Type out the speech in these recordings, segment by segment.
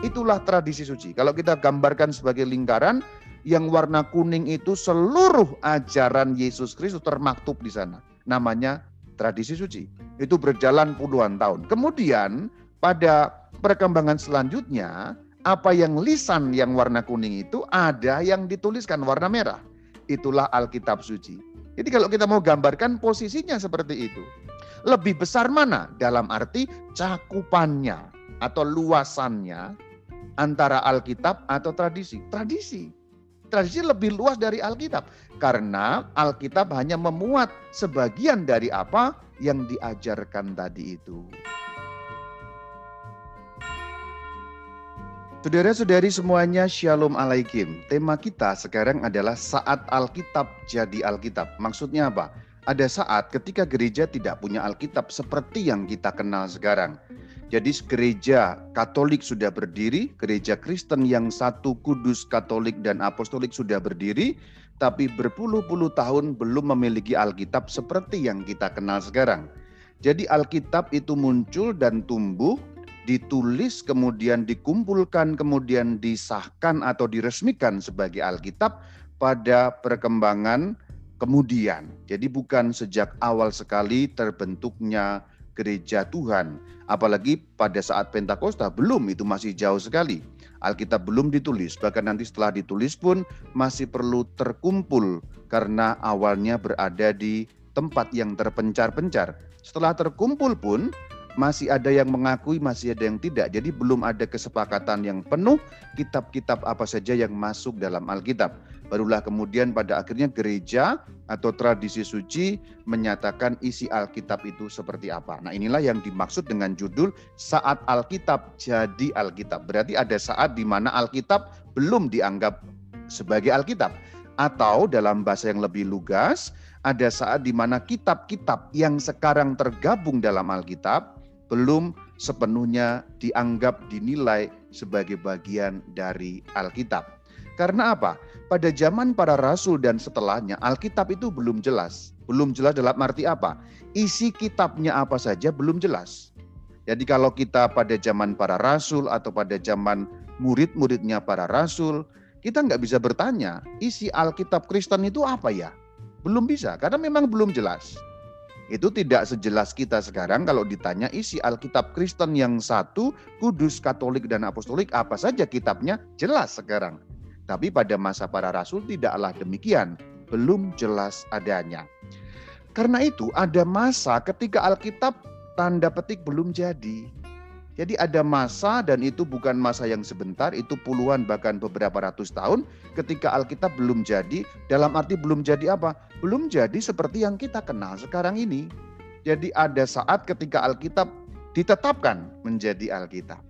Itulah tradisi suci. Kalau kita gambarkan sebagai lingkaran, yang warna kuning itu seluruh ajaran Yesus Kristus termaktub di sana. Namanya tradisi suci. Itu berjalan puluhan tahun. Kemudian pada perkembangan selanjutnya, apa yang lisan yang warna kuning itu ada yang dituliskan warna merah. Itulah Alkitab suci. Jadi kalau kita mau gambarkan posisinya seperti itu. Lebih besar mana? Dalam arti cakupannya atau luasannya antara Alkitab atau tradisi. Tradisi tradisi lebih luas dari Alkitab. Karena Alkitab hanya memuat sebagian dari apa yang diajarkan tadi itu. Saudara-saudari semuanya, Shalom Alaikum. Tema kita sekarang adalah saat Alkitab jadi Alkitab. Maksudnya apa? Ada saat ketika gereja tidak punya Alkitab seperti yang kita kenal sekarang. Jadi gereja Katolik sudah berdiri, gereja Kristen yang satu kudus Katolik dan Apostolik sudah berdiri, tapi berpuluh-puluh tahun belum memiliki Alkitab seperti yang kita kenal sekarang. Jadi Alkitab itu muncul dan tumbuh, ditulis, kemudian dikumpulkan, kemudian disahkan atau diresmikan sebagai Alkitab pada perkembangan kemudian. Jadi bukan sejak awal sekali terbentuknya gereja Tuhan. Apalagi pada saat Pentakosta belum itu masih jauh sekali. Alkitab belum ditulis, bahkan nanti setelah ditulis pun masih perlu terkumpul karena awalnya berada di tempat yang terpencar-pencar. Setelah terkumpul pun masih ada yang mengakui, masih ada yang tidak. Jadi belum ada kesepakatan yang penuh kitab-kitab apa saja yang masuk dalam Alkitab. Barulah kemudian pada akhirnya gereja atau tradisi suci menyatakan isi Alkitab itu seperti apa. Nah inilah yang dimaksud dengan judul saat Alkitab jadi Alkitab. Berarti ada saat di mana Alkitab belum dianggap sebagai Alkitab. Atau dalam bahasa yang lebih lugas, ada saat di mana kitab-kitab yang sekarang tergabung dalam Alkitab belum sepenuhnya dianggap dinilai sebagai bagian dari Alkitab. Karena apa? Pada zaman para rasul dan setelahnya, Alkitab itu belum jelas. Belum jelas dalam arti apa? Isi kitabnya apa saja belum jelas. Jadi kalau kita pada zaman para rasul atau pada zaman murid-muridnya para rasul, kita nggak bisa bertanya, isi Alkitab Kristen itu apa ya? Belum bisa, karena memang belum jelas. Itu tidak sejelas kita sekarang kalau ditanya isi Alkitab Kristen yang satu, kudus, katolik, dan apostolik, apa saja kitabnya, jelas sekarang. Tapi pada masa para rasul tidaklah demikian, belum jelas adanya. Karena itu ada masa ketika Alkitab tanda petik belum jadi. Jadi ada masa dan itu bukan masa yang sebentar, itu puluhan bahkan beberapa ratus tahun ketika Alkitab belum jadi. Dalam arti belum jadi apa? Belum jadi seperti yang kita kenal sekarang ini. Jadi ada saat ketika Alkitab ditetapkan menjadi Alkitab.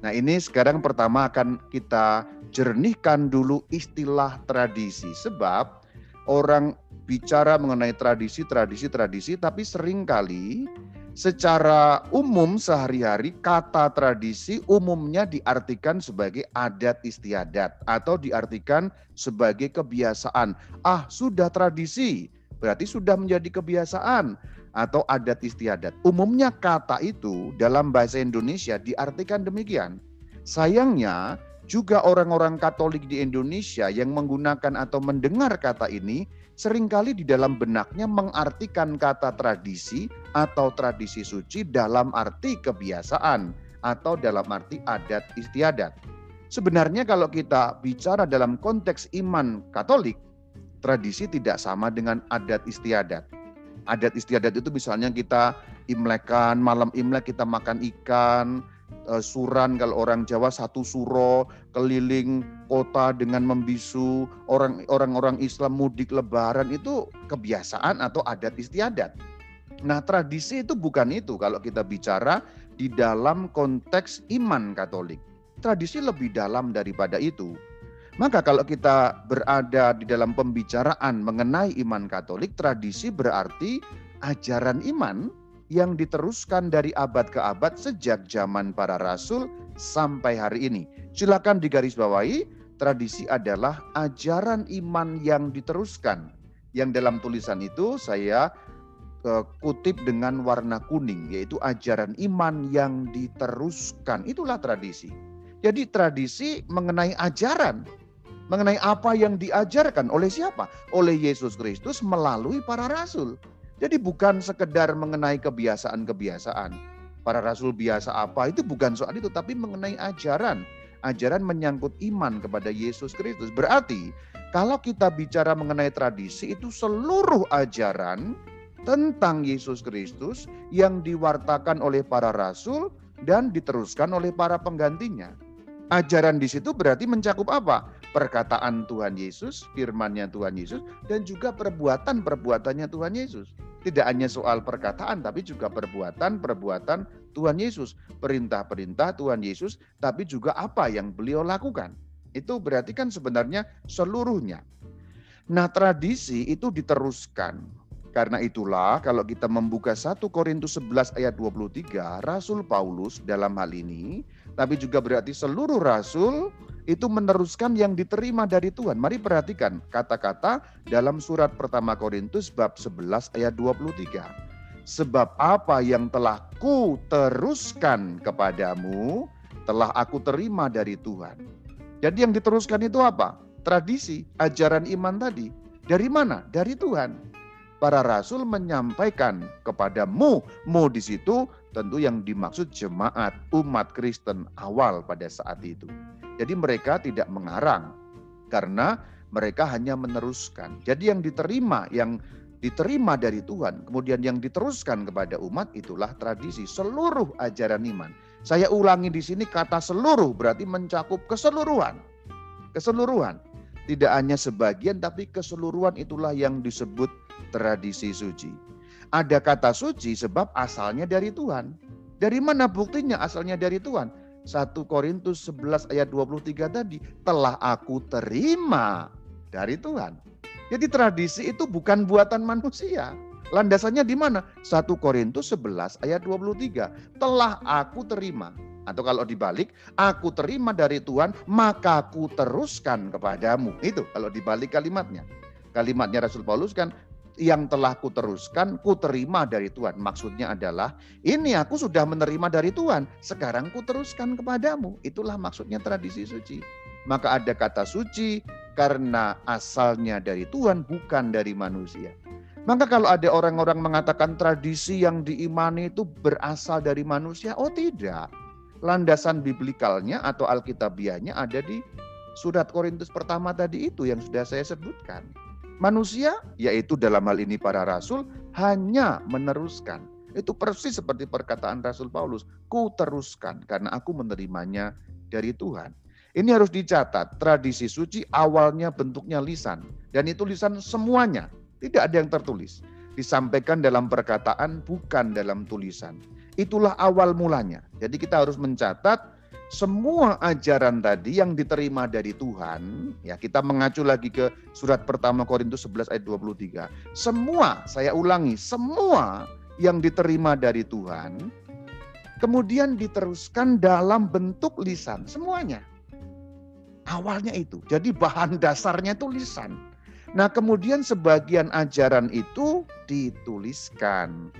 Nah ini sekarang pertama akan kita jernihkan dulu istilah tradisi. Sebab orang bicara mengenai tradisi, tradisi, tradisi, tapi sering kali secara umum sehari-hari kata tradisi umumnya diartikan sebagai adat istiadat atau diartikan sebagai kebiasaan. Ah, sudah tradisi, berarti sudah menjadi kebiasaan atau adat istiadat. Umumnya kata itu dalam bahasa Indonesia diartikan demikian. Sayangnya juga orang-orang Katolik di Indonesia yang menggunakan atau mendengar kata ini sering kali di dalam benaknya mengartikan kata tradisi atau tradisi suci dalam arti kebiasaan atau dalam arti adat istiadat. Sebenarnya kalau kita bicara dalam konteks iman Katolik, tradisi tidak sama dengan adat istiadat adat istiadat itu misalnya kita imlekan, malam imlek kita makan ikan, suran kalau orang Jawa satu suro keliling kota dengan membisu orang orang Islam mudik lebaran itu kebiasaan atau adat istiadat. Nah, tradisi itu bukan itu kalau kita bicara di dalam konteks iman Katolik. Tradisi lebih dalam daripada itu. Maka kalau kita berada di dalam pembicaraan mengenai iman Katolik, tradisi berarti ajaran iman yang diteruskan dari abad ke abad sejak zaman para rasul sampai hari ini. Silakan digarisbawahi, tradisi adalah ajaran iman yang diteruskan. Yang dalam tulisan itu saya uh, kutip dengan warna kuning, yaitu ajaran iman yang diteruskan. Itulah tradisi. Jadi tradisi mengenai ajaran, mengenai apa yang diajarkan oleh siapa? Oleh Yesus Kristus melalui para rasul. Jadi bukan sekedar mengenai kebiasaan-kebiasaan. Para rasul biasa apa itu bukan soal itu, tapi mengenai ajaran. Ajaran menyangkut iman kepada Yesus Kristus. Berarti kalau kita bicara mengenai tradisi itu seluruh ajaran tentang Yesus Kristus yang diwartakan oleh para rasul dan diteruskan oleh para penggantinya. Ajaran di situ berarti mencakup apa? Perkataan Tuhan Yesus, firmannya Tuhan Yesus, dan juga perbuatan-perbuatannya Tuhan Yesus. Tidak hanya soal perkataan, tapi juga perbuatan-perbuatan Tuhan Yesus. Perintah-perintah Tuhan Yesus, tapi juga apa yang beliau lakukan. Itu berarti kan sebenarnya seluruhnya. Nah tradisi itu diteruskan. Karena itulah kalau kita membuka 1 Korintus 11 ayat 23, Rasul Paulus dalam hal ini tapi juga berarti seluruh rasul itu meneruskan yang diterima dari Tuhan. Mari perhatikan kata-kata dalam surat pertama Korintus bab 11 ayat 23. Sebab apa yang telah ku teruskan kepadamu telah aku terima dari Tuhan. Jadi yang diteruskan itu apa? Tradisi, ajaran iman tadi. Dari mana? Dari Tuhan. Para rasul menyampaikan kepadamu, mu di situ Tentu yang dimaksud jemaat umat Kristen awal pada saat itu. Jadi mereka tidak mengarang karena mereka hanya meneruskan. Jadi yang diterima, yang diterima dari Tuhan, kemudian yang diteruskan kepada umat itulah tradisi seluruh ajaran iman. Saya ulangi di sini kata seluruh berarti mencakup keseluruhan. Keseluruhan. Tidak hanya sebagian tapi keseluruhan itulah yang disebut tradisi suci. Ada kata suci sebab asalnya dari Tuhan. Dari mana buktinya asalnya dari Tuhan? 1 Korintus 11 ayat 23 tadi, telah aku terima dari Tuhan. Jadi tradisi itu bukan buatan manusia. Landasannya di mana? 1 Korintus 11 ayat 23. Telah aku terima. Atau kalau dibalik, aku terima dari Tuhan, maka aku teruskan kepadamu. Itu kalau dibalik kalimatnya. Kalimatnya Rasul Paulus kan, yang telah kuteruskan, kuterima dari Tuhan. Maksudnya adalah, ini aku sudah menerima dari Tuhan, sekarang kuteruskan kepadamu. Itulah maksudnya tradisi suci. Maka ada kata suci karena asalnya dari Tuhan, bukan dari manusia. Maka kalau ada orang-orang mengatakan tradisi yang diimani itu berasal dari manusia, oh tidak. Landasan biblikalnya atau alkitabiahnya ada di surat Korintus pertama tadi itu yang sudah saya sebutkan. Manusia, yaitu dalam hal ini para rasul, hanya meneruskan. Itu persis seperti perkataan Rasul Paulus, ku teruskan karena aku menerimanya dari Tuhan. Ini harus dicatat, tradisi suci awalnya bentuknya lisan. Dan itu lisan semuanya, tidak ada yang tertulis. Disampaikan dalam perkataan, bukan dalam tulisan. Itulah awal mulanya. Jadi kita harus mencatat semua ajaran tadi yang diterima dari Tuhan, ya kita mengacu lagi ke surat pertama Korintus 11 ayat 23. Semua, saya ulangi, semua yang diterima dari Tuhan kemudian diteruskan dalam bentuk lisan, semuanya. Awalnya itu. Jadi bahan dasarnya itu lisan. Nah, kemudian sebagian ajaran itu dituliskan.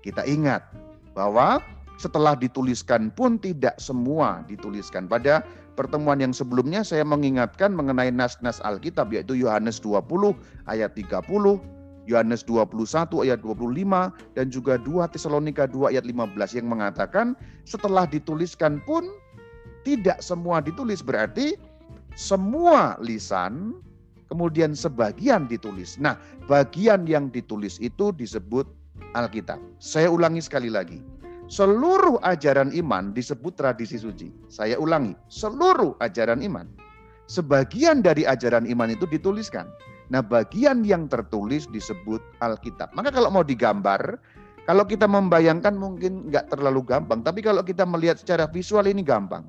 Kita ingat bahwa setelah dituliskan pun tidak semua dituliskan. Pada pertemuan yang sebelumnya saya mengingatkan mengenai nas-nas Alkitab yaitu Yohanes 20 ayat 30, Yohanes 21 ayat 25 dan juga 2 Tesalonika 2 ayat 15 yang mengatakan setelah dituliskan pun tidak semua ditulis berarti semua lisan kemudian sebagian ditulis. Nah, bagian yang ditulis itu disebut Alkitab. Saya ulangi sekali lagi Seluruh ajaran iman disebut tradisi suci. Saya ulangi, seluruh ajaran iman. Sebagian dari ajaran iman itu dituliskan. Nah bagian yang tertulis disebut Alkitab. Maka kalau mau digambar, kalau kita membayangkan mungkin nggak terlalu gampang. Tapi kalau kita melihat secara visual ini gampang.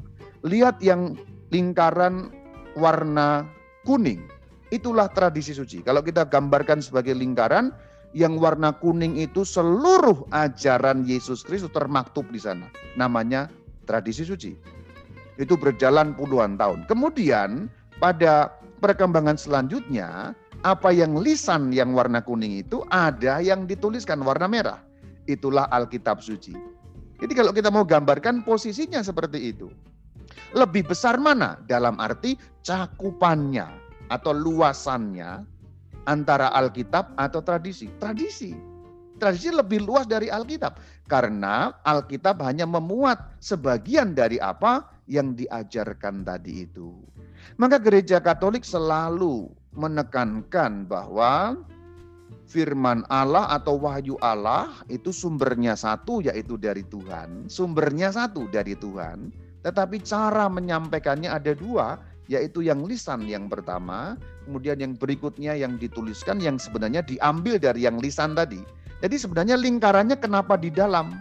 Lihat yang lingkaran warna kuning. Itulah tradisi suci. Kalau kita gambarkan sebagai lingkaran, yang warna kuning itu seluruh ajaran Yesus Kristus termaktub di sana. Namanya tradisi suci. Itu berjalan puluhan tahun. Kemudian pada perkembangan selanjutnya, apa yang lisan yang warna kuning itu ada yang dituliskan warna merah. Itulah Alkitab suci. Jadi kalau kita mau gambarkan posisinya seperti itu. Lebih besar mana? Dalam arti cakupannya atau luasannya antara Alkitab atau tradisi. Tradisi. Tradisi lebih luas dari Alkitab. Karena Alkitab hanya memuat sebagian dari apa yang diajarkan tadi itu. Maka gereja Katolik selalu menekankan bahwa firman Allah atau wahyu Allah itu sumbernya satu yaitu dari Tuhan, sumbernya satu dari Tuhan, tetapi cara menyampaikannya ada dua, yaitu yang lisan yang pertama, kemudian yang berikutnya yang dituliskan yang sebenarnya diambil dari yang lisan tadi. Jadi sebenarnya lingkarannya kenapa di dalam?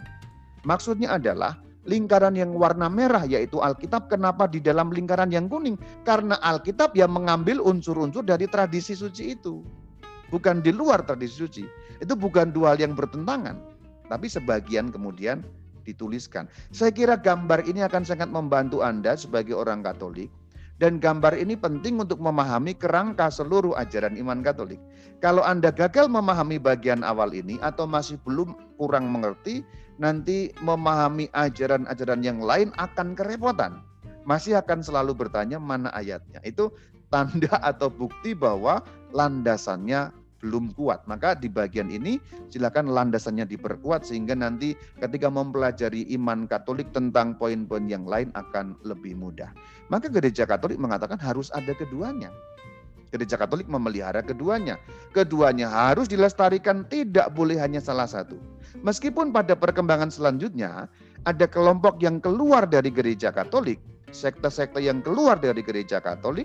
Maksudnya adalah lingkaran yang warna merah yaitu Alkitab kenapa di dalam lingkaran yang kuning? Karena Alkitab yang mengambil unsur-unsur dari tradisi suci itu. Bukan di luar tradisi suci. Itu bukan dua hal yang bertentangan. Tapi sebagian kemudian dituliskan. Saya kira gambar ini akan sangat membantu Anda sebagai orang Katolik. Dan gambar ini penting untuk memahami kerangka seluruh ajaran iman Katolik. Kalau Anda gagal memahami bagian awal ini atau masih belum kurang mengerti, nanti memahami ajaran-ajaran yang lain akan kerepotan. Masih akan selalu bertanya mana ayatnya. Itu tanda atau bukti bahwa landasannya belum kuat. Maka di bagian ini silakan landasannya diperkuat sehingga nanti ketika mempelajari iman Katolik tentang poin-poin yang lain akan lebih mudah. Maka gereja Katolik mengatakan harus ada keduanya. Gereja Katolik memelihara keduanya. Keduanya harus dilestarikan, tidak boleh hanya salah satu. Meskipun pada perkembangan selanjutnya ada kelompok yang keluar dari gereja Katolik, sekte-sekte yang keluar dari gereja Katolik,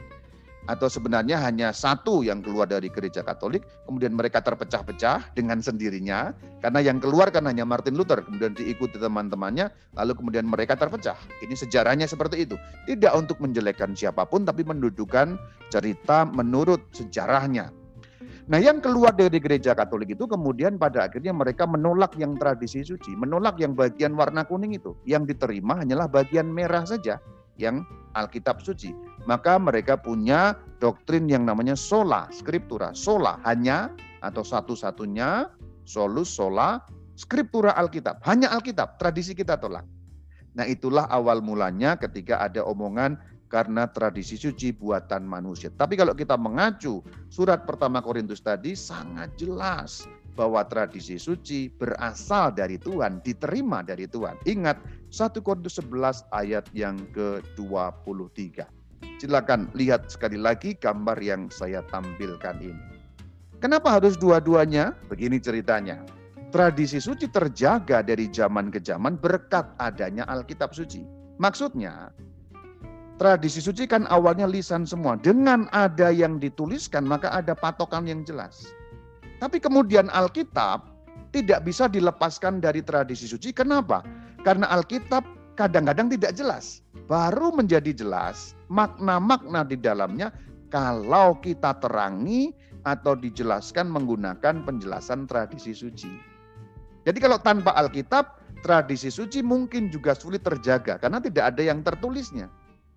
atau sebenarnya hanya satu yang keluar dari gereja Katolik, kemudian mereka terpecah-pecah dengan sendirinya, karena yang keluar kan hanya Martin Luther, kemudian diikuti teman-temannya, lalu kemudian mereka terpecah. Ini sejarahnya seperti itu. Tidak untuk menjelekkan siapa pun, tapi mendudukan cerita menurut sejarahnya. Nah yang keluar dari gereja Katolik itu kemudian pada akhirnya mereka menolak yang tradisi suci, menolak yang bagian warna kuning itu. Yang diterima hanyalah bagian merah saja yang Alkitab suci maka mereka punya doktrin yang namanya sola scriptura. Sola hanya atau satu-satunya solus sola scriptura Alkitab. Hanya Alkitab, tradisi kita tolak. Nah itulah awal mulanya ketika ada omongan karena tradisi suci buatan manusia. Tapi kalau kita mengacu surat pertama Korintus tadi sangat jelas bahwa tradisi suci berasal dari Tuhan, diterima dari Tuhan. Ingat 1 Korintus 11 ayat yang ke-23. Silakan lihat sekali lagi gambar yang saya tampilkan ini. Kenapa harus dua-duanya? Begini ceritanya. Tradisi suci terjaga dari zaman ke zaman berkat adanya Alkitab suci. Maksudnya, tradisi suci kan awalnya lisan semua. Dengan ada yang dituliskan, maka ada patokan yang jelas. Tapi kemudian Alkitab tidak bisa dilepaskan dari tradisi suci. Kenapa? Karena Alkitab kadang-kadang tidak jelas. Baru menjadi jelas makna-makna di dalamnya kalau kita terangi atau dijelaskan menggunakan penjelasan tradisi suci. Jadi kalau tanpa Alkitab, tradisi suci mungkin juga sulit terjaga karena tidak ada yang tertulisnya.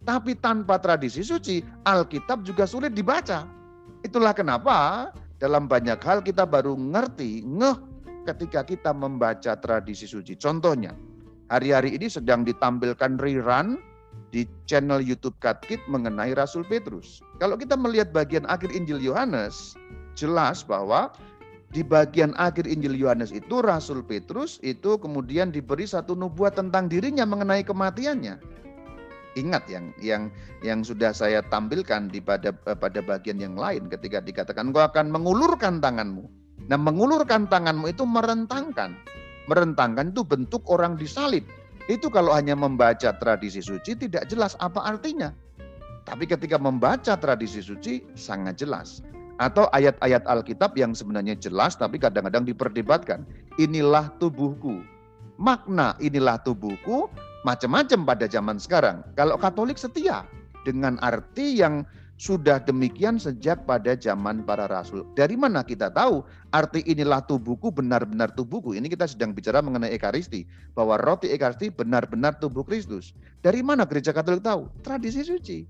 Tapi tanpa tradisi suci, Alkitab juga sulit dibaca. Itulah kenapa dalam banyak hal kita baru ngerti, ngeh ketika kita membaca tradisi suci. Contohnya, hari-hari ini sedang ditampilkan rerun di channel YouTube Katkit mengenai Rasul Petrus. Kalau kita melihat bagian akhir Injil Yohanes, jelas bahwa di bagian akhir Injil Yohanes itu Rasul Petrus itu kemudian diberi satu nubuat tentang dirinya mengenai kematiannya. Ingat yang yang yang sudah saya tampilkan di pada pada bagian yang lain ketika dikatakan kau akan mengulurkan tanganmu. Nah, mengulurkan tanganmu itu merentangkan. Merentangkan itu bentuk orang disalib itu kalau hanya membaca tradisi suci tidak jelas apa artinya. Tapi ketika membaca tradisi suci sangat jelas. Atau ayat-ayat Alkitab yang sebenarnya jelas tapi kadang-kadang diperdebatkan. Inilah tubuhku. Makna inilah tubuhku macam-macam pada zaman sekarang. Kalau Katolik setia dengan arti yang sudah demikian sejak pada zaman para rasul. Dari mana kita tahu arti inilah tubuhku benar-benar tubuhku. Ini kita sedang bicara mengenai ekaristi. Bahwa roti ekaristi benar-benar tubuh Kristus. Dari mana gereja katolik tahu? Tradisi suci.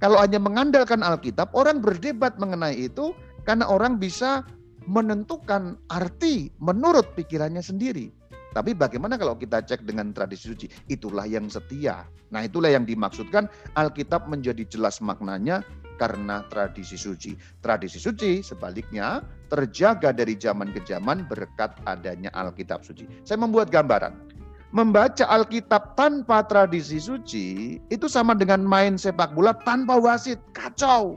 Kalau hanya mengandalkan Alkitab, orang berdebat mengenai itu karena orang bisa menentukan arti menurut pikirannya sendiri. Tapi bagaimana kalau kita cek dengan tradisi suci? Itulah yang setia. Nah itulah yang dimaksudkan Alkitab menjadi jelas maknanya karena tradisi suci. Tradisi suci sebaliknya terjaga dari zaman ke zaman berkat adanya Alkitab suci. Saya membuat gambaran. Membaca Alkitab tanpa tradisi suci itu sama dengan main sepak bola tanpa wasit. Kacau.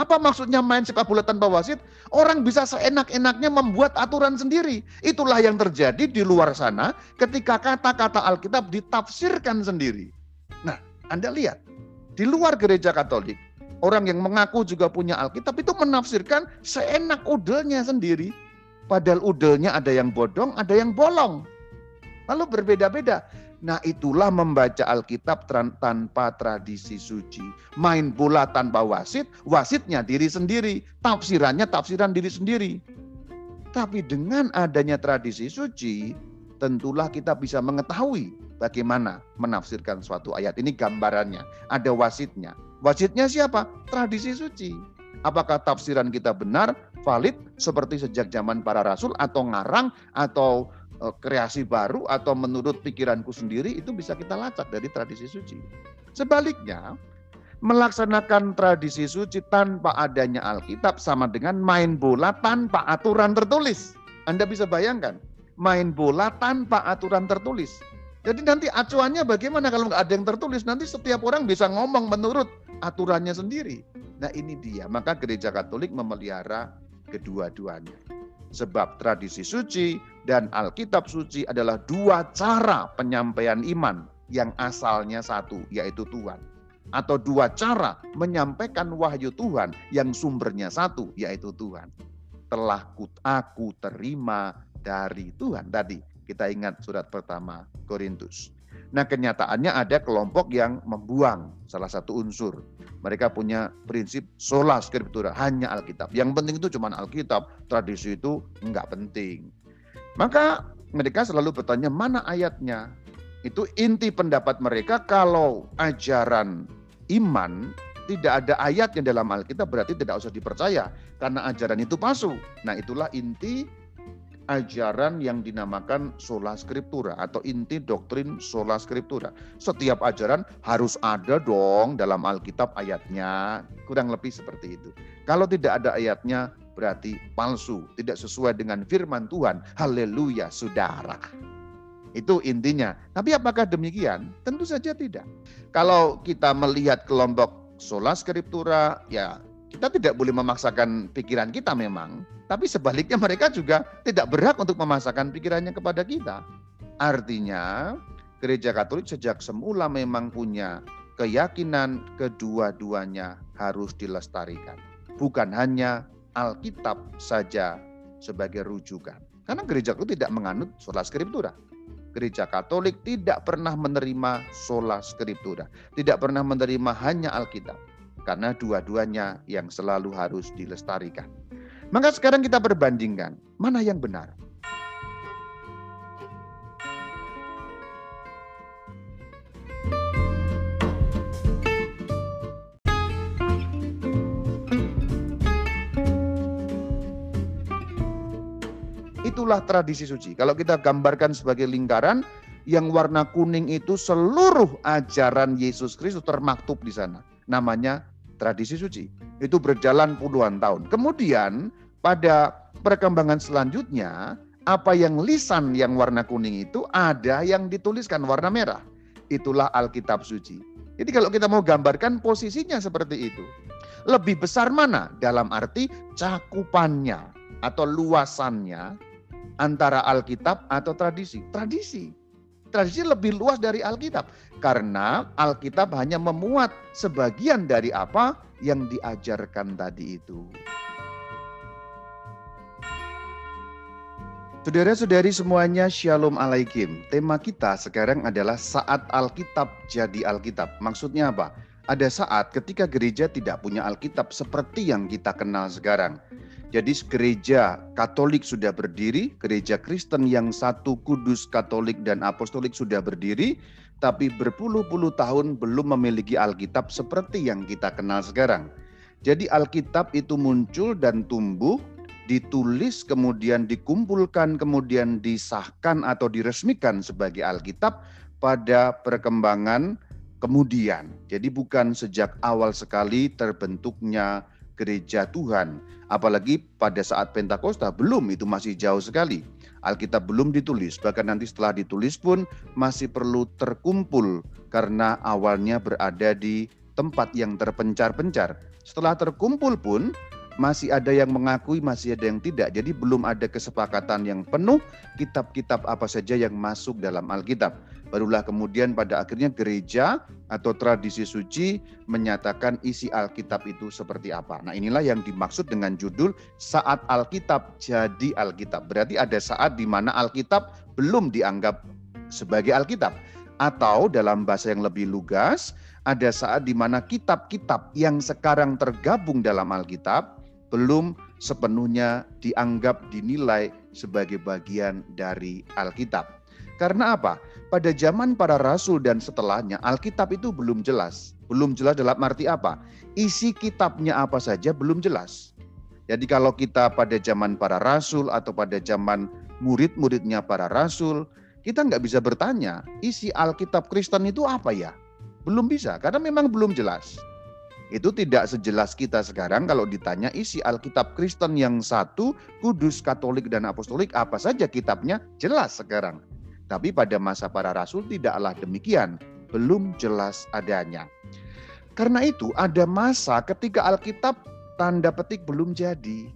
Apa maksudnya main sepak bola tanpa wasit? Orang bisa seenak-enaknya membuat aturan sendiri. Itulah yang terjadi di luar sana ketika kata-kata Alkitab ditafsirkan sendiri. Nah, Anda lihat, di luar gereja Katolik, orang yang mengaku juga punya Alkitab itu menafsirkan seenak udelnya sendiri. Padahal udelnya ada yang bodong, ada yang bolong. Lalu berbeda-beda. Nah itulah membaca Alkitab tanpa tradisi suci. Main bola tanpa wasit, wasitnya diri sendiri. Tafsirannya tafsiran diri sendiri. Tapi dengan adanya tradisi suci, tentulah kita bisa mengetahui bagaimana menafsirkan suatu ayat. Ini gambarannya, ada wasitnya. Wasitnya siapa? Tradisi suci. Apakah tafsiran kita benar, valid, seperti sejak zaman para rasul, atau ngarang, atau kreasi baru atau menurut pikiranku sendiri itu bisa kita lacak dari tradisi suci. Sebaliknya, melaksanakan tradisi suci tanpa adanya Alkitab sama dengan main bola tanpa aturan tertulis. Anda bisa bayangkan, main bola tanpa aturan tertulis. Jadi nanti acuannya bagaimana kalau nggak ada yang tertulis? Nanti setiap orang bisa ngomong menurut aturannya sendiri. Nah ini dia, maka gereja katolik memelihara kedua-duanya. Sebab tradisi suci dan Alkitab suci adalah dua cara penyampaian iman yang asalnya satu, yaitu Tuhan. Atau dua cara menyampaikan wahyu Tuhan yang sumbernya satu, yaitu Tuhan. Telah aku terima dari Tuhan. Tadi kita ingat surat pertama Korintus. Nah kenyataannya ada kelompok yang membuang salah satu unsur mereka punya prinsip sola scriptura, hanya Alkitab. Yang penting itu cuma Alkitab, tradisi itu enggak penting. Maka mereka selalu bertanya mana ayatnya. Itu inti pendapat mereka kalau ajaran iman tidak ada ayatnya dalam Alkitab berarti tidak usah dipercaya karena ajaran itu palsu. Nah, itulah inti ajaran yang dinamakan sola scriptura atau inti doktrin sola scriptura. Setiap ajaran harus ada dong dalam Alkitab ayatnya, kurang lebih seperti itu. Kalau tidak ada ayatnya berarti palsu, tidak sesuai dengan firman Tuhan. Haleluya, saudara. Itu intinya. Tapi apakah demikian? Tentu saja tidak. Kalau kita melihat kelompok sola scriptura, ya kita tidak boleh memaksakan pikiran kita memang, tapi sebaliknya mereka juga tidak berhak untuk memaksakan pikirannya kepada kita. Artinya, gereja Katolik sejak semula memang punya keyakinan kedua-duanya harus dilestarikan. Bukan hanya Alkitab saja sebagai rujukan. Karena gereja itu tidak menganut sola scriptura. Gereja Katolik tidak pernah menerima sola scriptura, tidak pernah menerima hanya Alkitab karena dua-duanya yang selalu harus dilestarikan. Maka sekarang kita perbandingkan, mana yang benar? Itulah tradisi suci. Kalau kita gambarkan sebagai lingkaran, yang warna kuning itu seluruh ajaran Yesus Kristus termaktub di sana. Namanya tradisi suci. Itu berjalan puluhan tahun. Kemudian pada perkembangan selanjutnya, apa yang lisan yang warna kuning itu ada yang dituliskan warna merah. Itulah Alkitab suci. Jadi kalau kita mau gambarkan posisinya seperti itu. Lebih besar mana dalam arti cakupannya atau luasannya antara Alkitab atau tradisi? Tradisi tradisi lebih luas dari Alkitab. Karena Alkitab hanya memuat sebagian dari apa yang diajarkan tadi itu. Saudara-saudari semuanya, Shalom Alaikum. Tema kita sekarang adalah saat Alkitab jadi Alkitab. Maksudnya apa? Ada saat ketika gereja tidak punya Alkitab seperti yang kita kenal sekarang. Jadi gereja Katolik sudah berdiri, gereja Kristen yang satu kudus Katolik dan Apostolik sudah berdiri, tapi berpuluh-puluh tahun belum memiliki Alkitab seperti yang kita kenal sekarang. Jadi Alkitab itu muncul dan tumbuh ditulis, kemudian dikumpulkan, kemudian disahkan atau diresmikan sebagai Alkitab pada perkembangan kemudian. Jadi bukan sejak awal sekali terbentuknya gereja Tuhan. Apalagi pada saat Pentakosta belum itu masih jauh sekali. Alkitab belum ditulis, bahkan nanti setelah ditulis pun masih perlu terkumpul karena awalnya berada di tempat yang terpencar-pencar. Setelah terkumpul pun masih ada yang mengakui, masih ada yang tidak. Jadi belum ada kesepakatan yang penuh kitab-kitab apa saja yang masuk dalam Alkitab. Barulah kemudian pada akhirnya gereja atau tradisi suci menyatakan isi Alkitab itu seperti apa. Nah inilah yang dimaksud dengan judul saat Alkitab jadi Alkitab. Berarti ada saat di mana Alkitab belum dianggap sebagai Alkitab. Atau dalam bahasa yang lebih lugas, ada saat di mana kitab-kitab yang sekarang tergabung dalam Alkitab belum sepenuhnya dianggap dinilai sebagai bagian dari Alkitab. Karena apa? Pada zaman para rasul dan setelahnya, Alkitab itu belum jelas. Belum jelas dalam arti apa? Isi kitabnya apa saja belum jelas. Jadi kalau kita pada zaman para rasul atau pada zaman murid-muridnya para rasul, kita nggak bisa bertanya, isi Alkitab Kristen itu apa ya? Belum bisa, karena memang belum jelas. Itu tidak sejelas kita sekarang kalau ditanya isi Alkitab Kristen yang satu, kudus, katolik, dan apostolik, apa saja kitabnya jelas sekarang. Tapi pada masa para rasul tidaklah demikian, belum jelas adanya. Karena itu ada masa ketika Alkitab tanda petik belum jadi.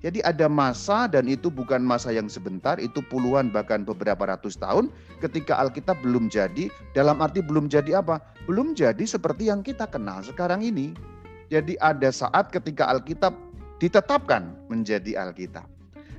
Jadi ada masa dan itu bukan masa yang sebentar, itu puluhan bahkan beberapa ratus tahun ketika Alkitab belum jadi. Dalam arti belum jadi apa? Belum jadi seperti yang kita kenal sekarang ini. Jadi ada saat ketika Alkitab ditetapkan menjadi Alkitab.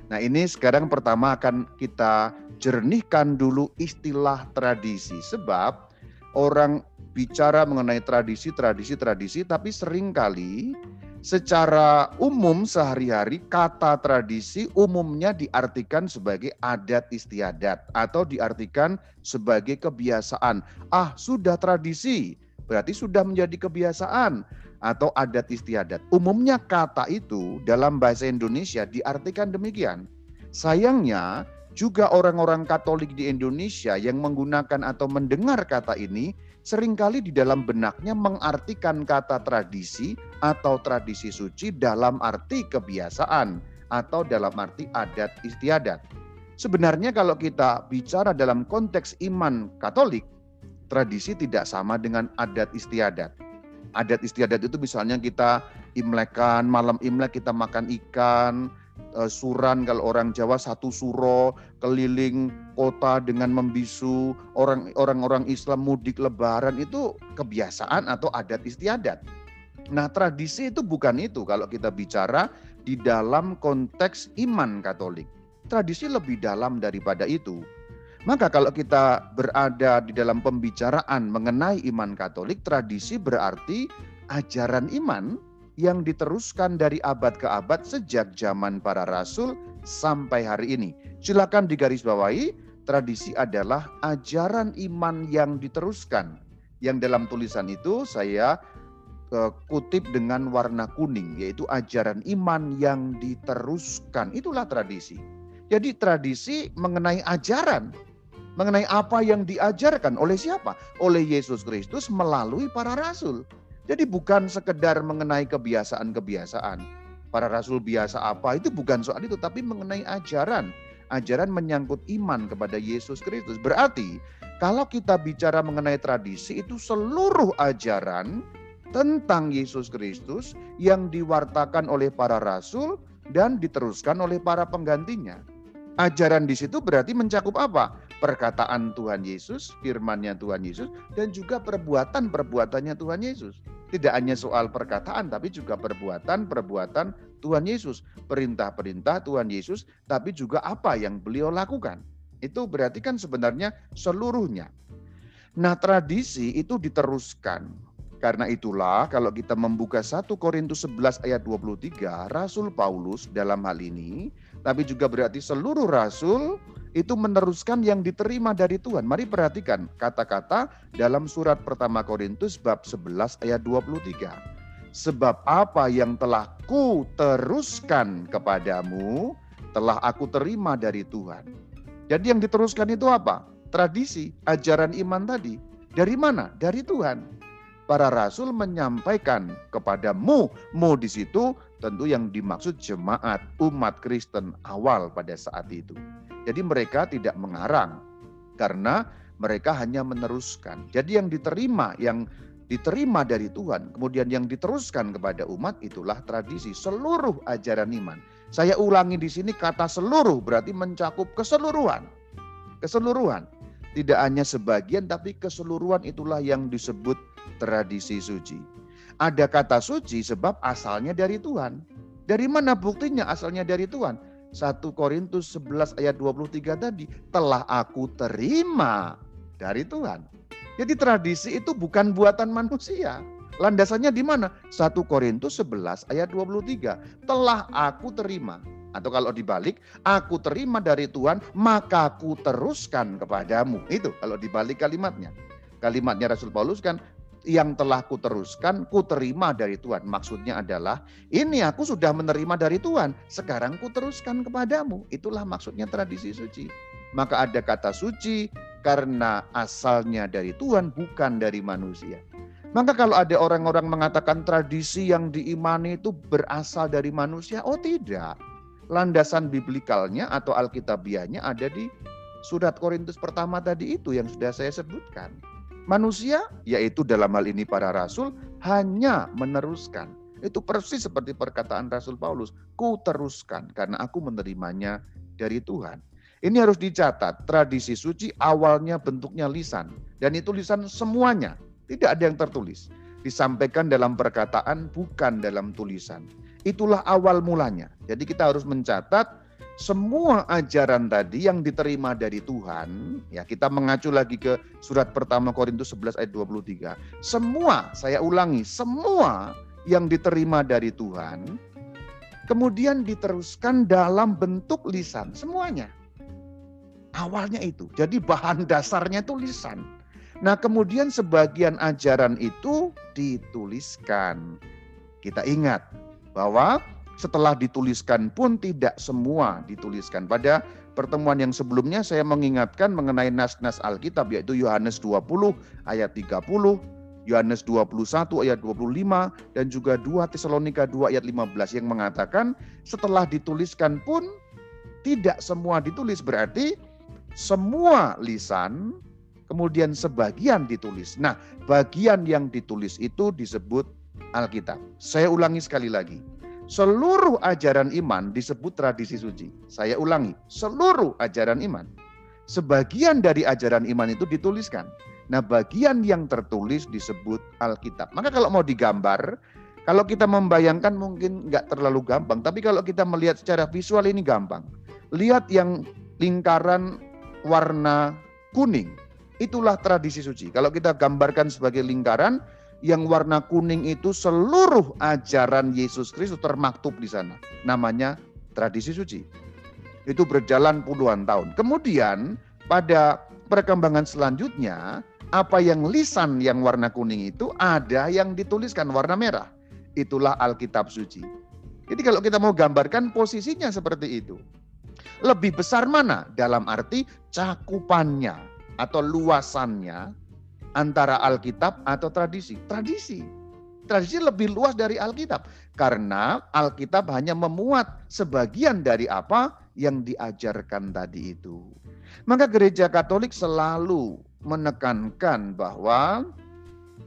Nah ini sekarang pertama akan kita jernihkan dulu istilah tradisi. Sebab orang bicara mengenai tradisi, tradisi, tradisi, tapi sering kali secara umum sehari-hari kata tradisi umumnya diartikan sebagai adat istiadat atau diartikan sebagai kebiasaan. Ah, sudah tradisi, berarti sudah menjadi kebiasaan atau adat istiadat. Umumnya kata itu dalam bahasa Indonesia diartikan demikian. Sayangnya juga orang-orang Katolik di Indonesia yang menggunakan atau mendengar kata ini sering kali di dalam benaknya mengartikan kata tradisi atau tradisi suci dalam arti kebiasaan atau dalam arti adat istiadat. Sebenarnya kalau kita bicara dalam konteks iman Katolik, tradisi tidak sama dengan adat istiadat. Adat istiadat itu misalnya kita imlekan, malam imlek kita makan ikan, suran kalau orang Jawa satu suro keliling kota dengan membisu orang orang Islam mudik lebaran itu kebiasaan atau adat istiadat. Nah, tradisi itu bukan itu kalau kita bicara di dalam konteks iman Katolik. Tradisi lebih dalam daripada itu. Maka kalau kita berada di dalam pembicaraan mengenai iman Katolik, tradisi berarti ajaran iman yang diteruskan dari abad ke abad sejak zaman para rasul sampai hari ini. Silakan digarisbawahi, tradisi adalah ajaran iman yang diteruskan. Yang dalam tulisan itu saya uh, kutip dengan warna kuning, yaitu ajaran iman yang diteruskan. Itulah tradisi. Jadi tradisi mengenai ajaran, mengenai apa yang diajarkan oleh siapa? Oleh Yesus Kristus melalui para rasul. Jadi bukan sekedar mengenai kebiasaan-kebiasaan. Para rasul biasa apa itu bukan soal itu, tapi mengenai ajaran. Ajaran menyangkut iman kepada Yesus Kristus. Berarti kalau kita bicara mengenai tradisi itu seluruh ajaran tentang Yesus Kristus yang diwartakan oleh para rasul dan diteruskan oleh para penggantinya. Ajaran di situ berarti mencakup apa? Perkataan Tuhan Yesus, firmannya Tuhan Yesus, dan juga perbuatan-perbuatannya Tuhan Yesus. Tidak hanya soal perkataan, tapi juga perbuatan-perbuatan Tuhan Yesus. Perintah-perintah Tuhan Yesus, tapi juga apa yang beliau lakukan. Itu berarti kan sebenarnya seluruhnya. Nah tradisi itu diteruskan. Karena itulah kalau kita membuka 1 Korintus 11 ayat 23, Rasul Paulus dalam hal ini, tapi juga berarti seluruh rasul itu meneruskan yang diterima dari Tuhan. Mari perhatikan kata-kata dalam surat pertama Korintus bab 11 ayat 23. Sebab apa yang telah ku teruskan kepadamu, telah aku terima dari Tuhan. Jadi yang diteruskan itu apa? Tradisi, ajaran iman tadi. Dari mana? Dari Tuhan. Para rasul menyampaikan kepadamu, mu di situ tentu yang dimaksud jemaat umat Kristen awal pada saat itu. Jadi mereka tidak mengarang karena mereka hanya meneruskan. Jadi yang diterima, yang diterima dari Tuhan, kemudian yang diteruskan kepada umat itulah tradisi seluruh ajaran iman. Saya ulangi di sini kata seluruh berarti mencakup keseluruhan. Keseluruhan. Tidak hanya sebagian tapi keseluruhan itulah yang disebut tradisi suci. Ada kata suci sebab asalnya dari Tuhan. Dari mana buktinya asalnya dari Tuhan? 1 Korintus 11 ayat 23 tadi, telah aku terima dari Tuhan. Jadi tradisi itu bukan buatan manusia. Landasannya di mana? 1 Korintus 11 ayat 23. Telah aku terima. Atau kalau dibalik, aku terima dari Tuhan, maka aku teruskan kepadamu. Itu kalau dibalik kalimatnya. Kalimatnya Rasul Paulus kan, yang telah kuteruskan, kuterima dari Tuhan. Maksudnya adalah, ini aku sudah menerima dari Tuhan, sekarang kuteruskan kepadamu. Itulah maksudnya tradisi suci. Maka ada kata suci, karena asalnya dari Tuhan bukan dari manusia. Maka kalau ada orang-orang mengatakan tradisi yang diimani itu berasal dari manusia, oh tidak. Landasan biblikalnya atau alkitabiahnya ada di surat Korintus pertama tadi itu yang sudah saya sebutkan. Manusia, yaitu dalam hal ini para rasul, hanya meneruskan. Itu persis seperti perkataan Rasul Paulus, ku teruskan karena aku menerimanya dari Tuhan. Ini harus dicatat, tradisi suci awalnya bentuknya lisan. Dan itu lisan semuanya, tidak ada yang tertulis. Disampaikan dalam perkataan, bukan dalam tulisan. Itulah awal mulanya. Jadi kita harus mencatat semua ajaran tadi yang diterima dari Tuhan, ya kita mengacu lagi ke surat pertama Korintus 11 ayat 23. Semua, saya ulangi, semua yang diterima dari Tuhan, kemudian diteruskan dalam bentuk lisan, semuanya. Awalnya itu. Jadi bahan dasarnya itu lisan. Nah kemudian sebagian ajaran itu dituliskan. Kita ingat bahwa setelah dituliskan pun tidak semua dituliskan. Pada pertemuan yang sebelumnya saya mengingatkan mengenai nas-nas Alkitab yaitu Yohanes 20 ayat 30, Yohanes 21 ayat 25 dan juga 2 Tesalonika 2 ayat 15 yang mengatakan setelah dituliskan pun tidak semua ditulis berarti semua lisan, kemudian sebagian ditulis. Nah, bagian yang ditulis itu disebut Alkitab. Saya ulangi sekali lagi. Seluruh ajaran iman disebut tradisi suci. Saya ulangi, seluruh ajaran iman. Sebagian dari ajaran iman itu dituliskan. Nah, bagian yang tertulis disebut Alkitab. Maka kalau mau digambar, kalau kita membayangkan mungkin nggak terlalu gampang, tapi kalau kita melihat secara visual ini gampang. Lihat yang lingkaran warna kuning. Itulah tradisi suci. Kalau kita gambarkan sebagai lingkaran, yang warna kuning itu seluruh ajaran Yesus Kristus termaktub di sana. Namanya tradisi suci. Itu berjalan puluhan tahun. Kemudian pada perkembangan selanjutnya, apa yang lisan yang warna kuning itu ada yang dituliskan warna merah. Itulah Alkitab suci. Jadi kalau kita mau gambarkan posisinya seperti itu. Lebih besar mana? Dalam arti cakupannya atau luasannya antara Alkitab atau tradisi. Tradisi. Tradisi lebih luas dari Alkitab. Karena Alkitab hanya memuat sebagian dari apa yang diajarkan tadi itu. Maka gereja katolik selalu menekankan bahwa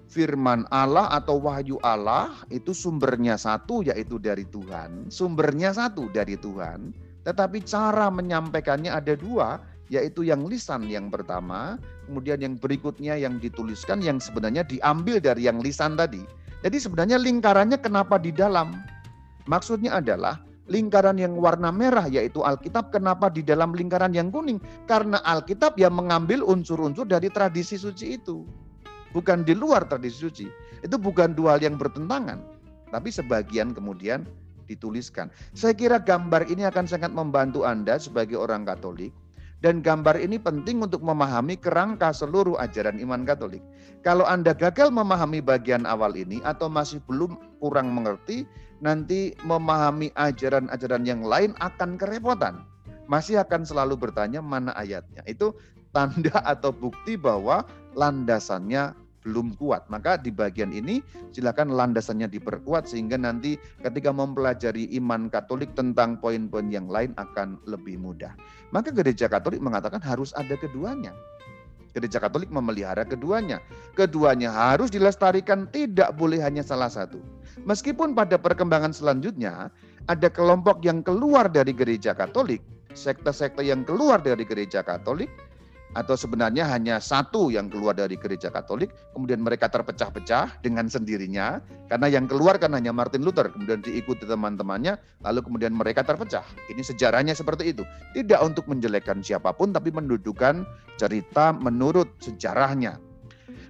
firman Allah atau wahyu Allah itu sumbernya satu yaitu dari Tuhan. Sumbernya satu dari Tuhan tetapi cara menyampaikannya ada dua, yaitu yang lisan yang pertama, kemudian yang berikutnya yang dituliskan yang sebenarnya diambil dari yang lisan tadi. Jadi sebenarnya lingkarannya kenapa di dalam? Maksudnya adalah lingkaran yang warna merah yaitu Alkitab kenapa di dalam lingkaran yang kuning? Karena Alkitab yang mengambil unsur-unsur dari tradisi suci itu. Bukan di luar tradisi suci. Itu bukan dua hal yang bertentangan. Tapi sebagian kemudian dituliskan. Saya kira gambar ini akan sangat membantu Anda sebagai orang Katolik Dan gambar ini penting untuk memahami kerangka seluruh ajaran iman Katolik. Kalau Anda gagal memahami bagian awal ini atau masih belum kurang mengerti, nanti memahami ajaran-ajaran yang lain akan kerepotan. Masih akan selalu bertanya mana ayatnya. Itu tanda atau bukti bahwa landasannya belum kuat. Maka di bagian ini silakan landasannya diperkuat sehingga nanti ketika mempelajari iman Katolik tentang poin-poin yang lain akan lebih mudah. Maka gereja Katolik mengatakan harus ada keduanya. Gereja Katolik memelihara keduanya. Keduanya harus dilestarikan, tidak boleh hanya salah satu. Meskipun pada perkembangan selanjutnya ada kelompok yang keluar dari gereja Katolik, sekte-sekte yang keluar dari gereja Katolik, atau sebenarnya hanya satu yang keluar dari gereja Katolik, kemudian mereka terpecah-pecah dengan sendirinya, karena yang keluar kan hanya Martin Luther, kemudian diikuti teman-temannya, lalu kemudian mereka terpecah. Ini sejarahnya seperti itu. Tidak untuk menjelekkan siapa pun, tapi mendudukan cerita menurut sejarahnya.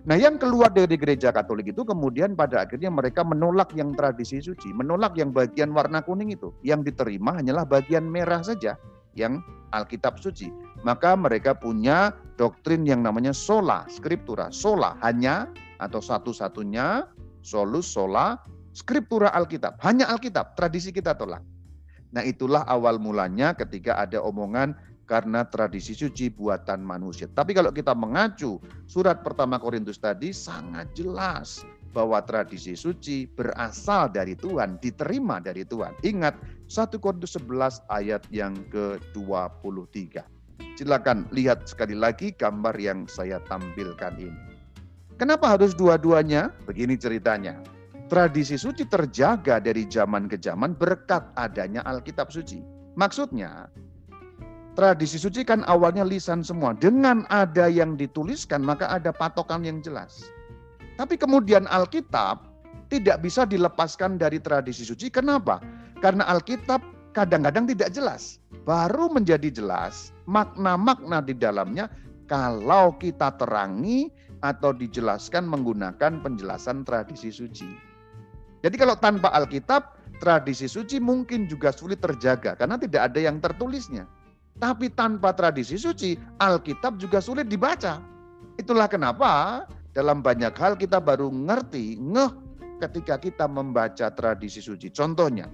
Nah yang keluar dari gereja Katolik itu kemudian pada akhirnya mereka menolak yang tradisi suci, menolak yang bagian warna kuning itu. Yang diterima hanyalah bagian merah saja, yang Alkitab suci maka mereka punya doktrin yang namanya sola scriptura. Sola hanya atau satu-satunya solus sola scriptura Alkitab. Hanya Alkitab, tradisi kita tolak. Nah itulah awal mulanya ketika ada omongan karena tradisi suci buatan manusia. Tapi kalau kita mengacu surat pertama Korintus tadi sangat jelas bahwa tradisi suci berasal dari Tuhan, diterima dari Tuhan. Ingat 1 Korintus 11 ayat yang ke-23. Silakan lihat sekali lagi gambar yang saya tampilkan ini. Kenapa harus dua-duanya? Begini ceritanya. Tradisi suci terjaga dari zaman ke zaman berkat adanya Alkitab suci. Maksudnya, tradisi suci kan awalnya lisan semua. Dengan ada yang dituliskan, maka ada patokan yang jelas. Tapi kemudian Alkitab tidak bisa dilepaskan dari tradisi suci. Kenapa? Karena Alkitab kadang-kadang tidak jelas. Baru menjadi jelas makna-makna di dalamnya kalau kita terangi atau dijelaskan menggunakan penjelasan tradisi suci. Jadi kalau tanpa Alkitab, tradisi suci mungkin juga sulit terjaga karena tidak ada yang tertulisnya. Tapi tanpa tradisi suci, Alkitab juga sulit dibaca. Itulah kenapa dalam banyak hal kita baru ngerti, ngeh ketika kita membaca tradisi suci. Contohnya,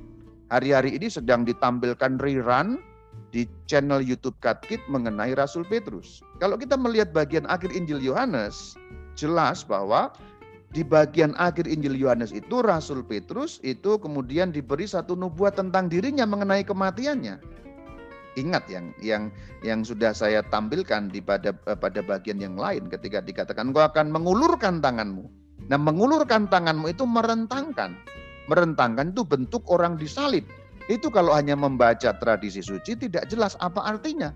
Hari-hari ini sedang ditampilkan rerun di channel YouTube Katkit mengenai Rasul Petrus. Kalau kita melihat bagian akhir Injil Yohanes, jelas bahwa di bagian akhir Injil Yohanes itu Rasul Petrus itu kemudian diberi satu nubuat tentang dirinya mengenai kematiannya. Ingat yang yang yang sudah saya tampilkan di pada pada bagian yang lain ketika dikatakan kau akan mengulurkan tanganmu. Nah, mengulurkan tanganmu itu merentangkan merentangkan itu bentuk orang disalib. Itu kalau hanya membaca tradisi suci tidak jelas apa artinya.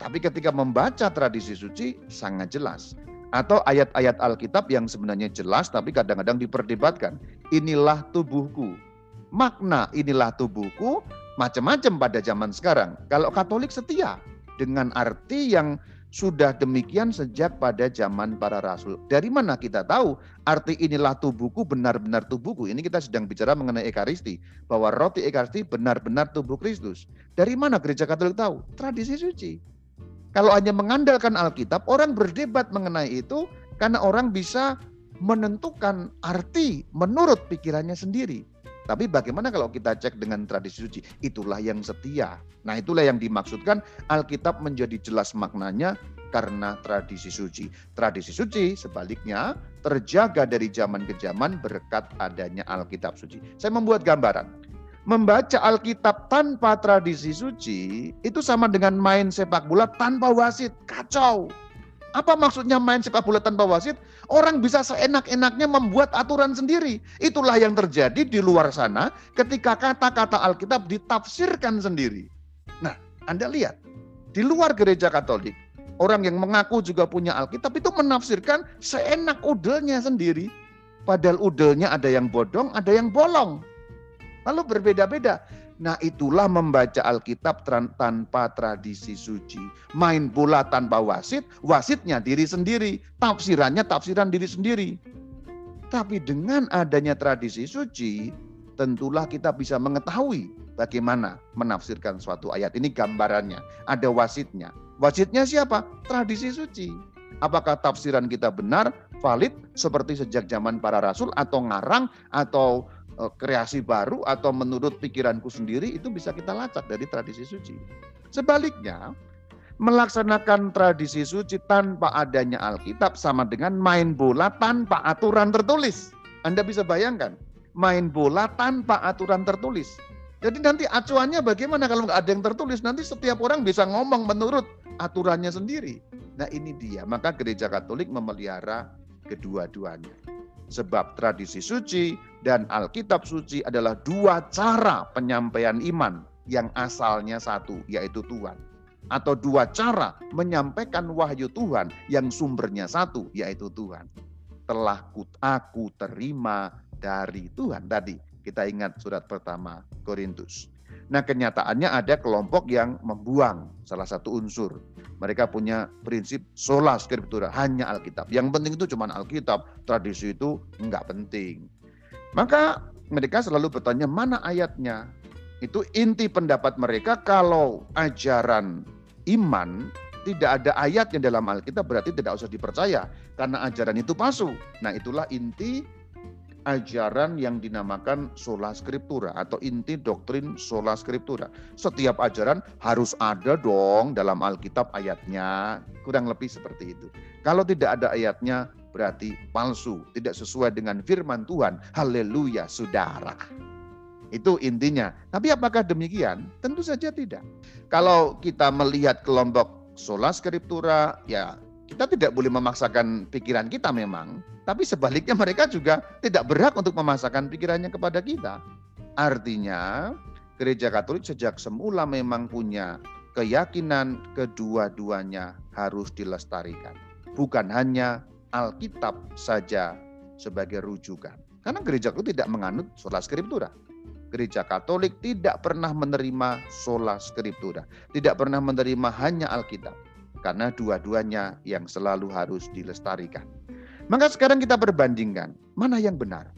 Tapi ketika membaca tradisi suci sangat jelas. Atau ayat-ayat Alkitab yang sebenarnya jelas tapi kadang-kadang diperdebatkan. Inilah tubuhku. Makna inilah tubuhku macam-macam pada zaman sekarang. Kalau Katolik setia dengan arti yang sudah demikian sejak pada zaman para rasul. Dari mana kita tahu arti inilah tubuhku benar-benar tubuhku. Ini kita sedang bicara mengenai ekaristi. Bahwa roti ekaristi benar-benar tubuh Kristus. Dari mana gereja katolik tahu? Tradisi suci. Kalau hanya mengandalkan Alkitab, orang berdebat mengenai itu karena orang bisa menentukan arti menurut pikirannya sendiri. Tapi bagaimana kalau kita cek dengan tradisi suci? Itulah yang setia. Nah itulah yang dimaksudkan Alkitab menjadi jelas maknanya karena tradisi suci. Tradisi suci sebaliknya terjaga dari zaman ke zaman berkat adanya Alkitab suci. Saya membuat gambaran. Membaca Alkitab tanpa tradisi suci itu sama dengan main sepak bola tanpa wasit. Kacau. Apa maksudnya main sepak bola tanpa wasit? Orang bisa seenak-enaknya membuat aturan sendiri. Itulah yang terjadi di luar sana ketika kata-kata Alkitab ditafsirkan sendiri. Nah, Anda lihat, di luar gereja Katolik, orang yang mengaku juga punya Alkitab itu menafsirkan seenak udelnya sendiri. Padahal udelnya ada yang bodong, ada yang bolong. Lalu berbeda-beda. Nah itulah membaca Alkitab tanpa tradisi suci. Main bola tanpa wasit, wasitnya diri sendiri. Tafsirannya tafsiran diri sendiri. Tapi dengan adanya tradisi suci, tentulah kita bisa mengetahui bagaimana menafsirkan suatu ayat. Ini gambarannya, ada wasitnya. Wasitnya siapa? Tradisi suci. Apakah tafsiran kita benar, valid, seperti sejak zaman para rasul, atau ngarang, atau kreasi baru, atau menurut pikiranku sendiri, itu bisa kita lacak dari tradisi suci. Sebaliknya, melaksanakan tradisi suci tanpa adanya Alkitab sama dengan main bola tanpa aturan tertulis. Anda bisa bayangkan, main bola tanpa aturan tertulis. Jadi nanti acuannya bagaimana kalau nggak ada yang tertulis? Nanti setiap orang bisa ngomong menurut aturannya sendiri. Nah ini dia, maka gereja katolik memelihara kedua-duanya. Sebab tradisi suci dan Alkitab suci adalah dua cara penyampaian iman yang asalnya satu, yaitu Tuhan. Atau dua cara menyampaikan wahyu Tuhan yang sumbernya satu, yaitu Tuhan. Telah aku terima dari Tuhan tadi kita ingat surat pertama Korintus. Nah kenyataannya ada kelompok yang membuang salah satu unsur. Mereka punya prinsip sola scriptura, hanya Alkitab. Yang penting itu cuma Alkitab, tradisi itu enggak penting. Maka mereka selalu bertanya mana ayatnya. Itu inti pendapat mereka kalau ajaran iman tidak ada ayatnya dalam Alkitab berarti tidak usah dipercaya karena ajaran itu palsu. Nah itulah inti ajaran yang dinamakan sola scriptura atau inti doktrin sola scriptura. Setiap ajaran harus ada dong dalam Alkitab ayatnya, kurang lebih seperti itu. Kalau tidak ada ayatnya berarti palsu, tidak sesuai dengan firman Tuhan. Haleluya, saudara. Itu intinya. Tapi apakah demikian? Tentu saja tidak. Kalau kita melihat kelompok sola scriptura, ya kita tidak boleh memaksakan pikiran kita memang, tapi sebaliknya mereka juga tidak berhak untuk memaksakan pikirannya kepada kita. Artinya, gereja Katolik sejak semula memang punya keyakinan kedua-duanya harus dilestarikan. Bukan hanya Alkitab saja sebagai rujukan. Karena gereja itu tidak menganut sola scriptura. Gereja Katolik tidak pernah menerima sola scriptura, tidak pernah menerima hanya Alkitab karena dua-duanya yang selalu harus dilestarikan. Maka sekarang kita perbandingkan, mana yang benar?